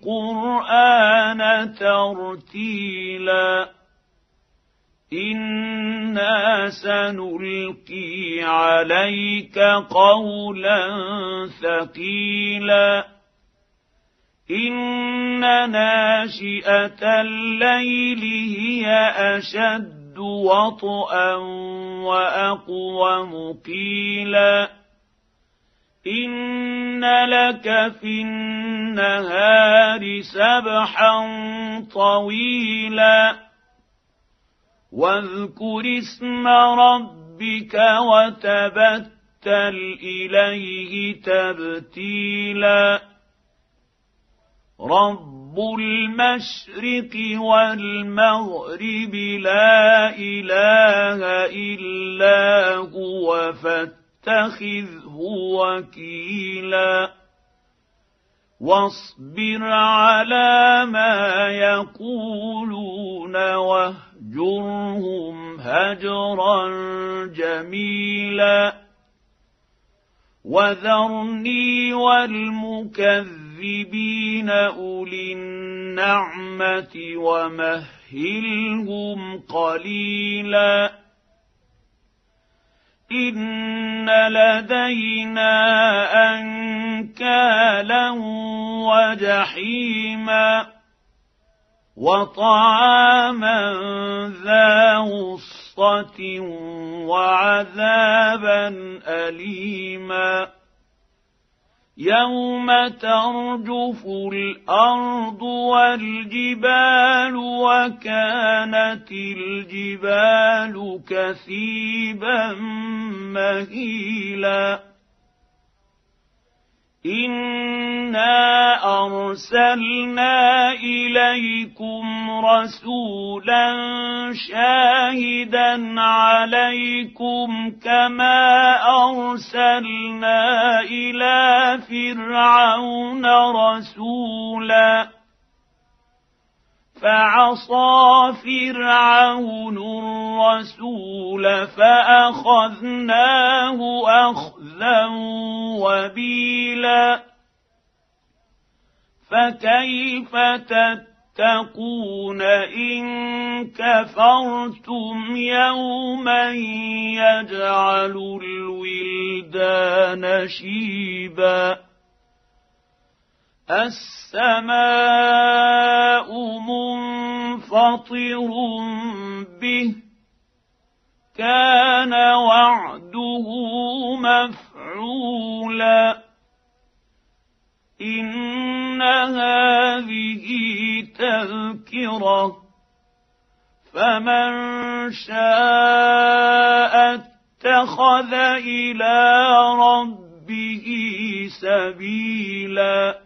القرآن ترتيلا. أنا سنلقي عليك قولا ثقيلا. ان ناشئه الليل هي اشد وطئا واقوم قيلا لك في النهار سبحا طويلا واذكر اسم ربك وتبتل اليه تبتيلا رب المشرق والمغرب لا اله الا هو فاتخذه وكيلا. واصبر على ما يقولون واهجرهم هجرا جميلا. وذرني والمكذبين أولي النعمة ومهلهم قليلا. إن لدينا أنكالا وجحيما وطعاما ذا غصة وعذابا أليما يوم ترجف الأرض والجبال وكانت الجبال كثيبا مهيلا انا ارسلنا اليكم رسولا شاهدا عليكم كما ارسلنا إلى فرعون رسولا فعصى فرعون الرسول فأخذناه أخذا وبيلا فكيف تتقون إن كفرتم يوما يجعل الولدان شيبا السماء منفطر به كان وعده مفعولا ان هذه تذكرة فمن شاء اتخذ إلى ربه سبيلا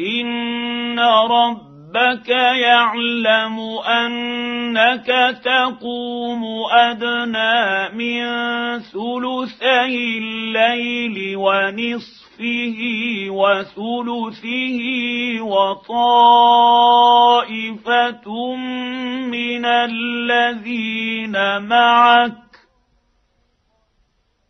إن ربك يعلم أنك تقوم أدنى من ثلثي الليل ونصفه وثلثه وطائفة من الذين معك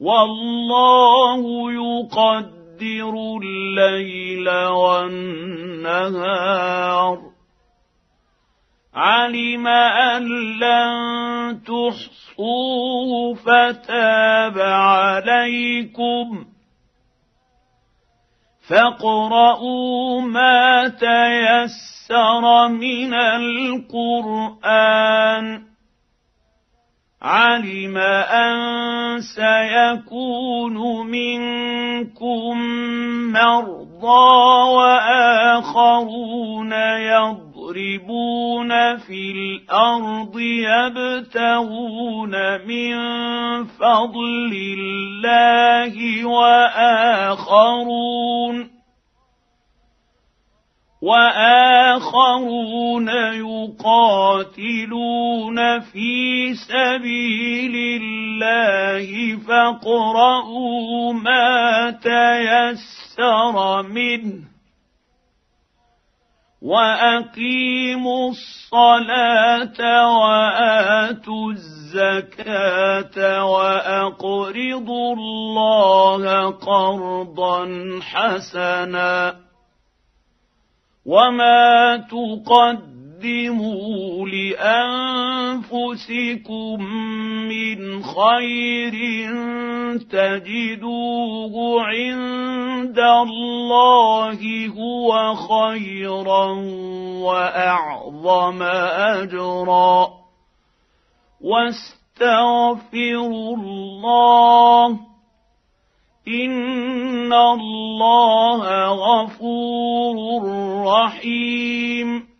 والله يقدر يقدر الليل والنهار. علم أن لن تحصوه فتاب عليكم. فاقرؤوا ما تيسر من القرآن. علم ان سيكون منكم مرضى واخرون يضربون في الأرض يبتغون من فضل الله واخرون واخرون يقاتلون في سبيل الله فاقرؤوا ما تيسر منه وأقيموا الصلاة وآتوا الزكاة وأقرضوا الله قرضا حسنا وما تقدموا لانفسكم من خير تجدوه عند الله هو خيرا واعظم اجرا واستغفروا الله ان الله غفور رحيم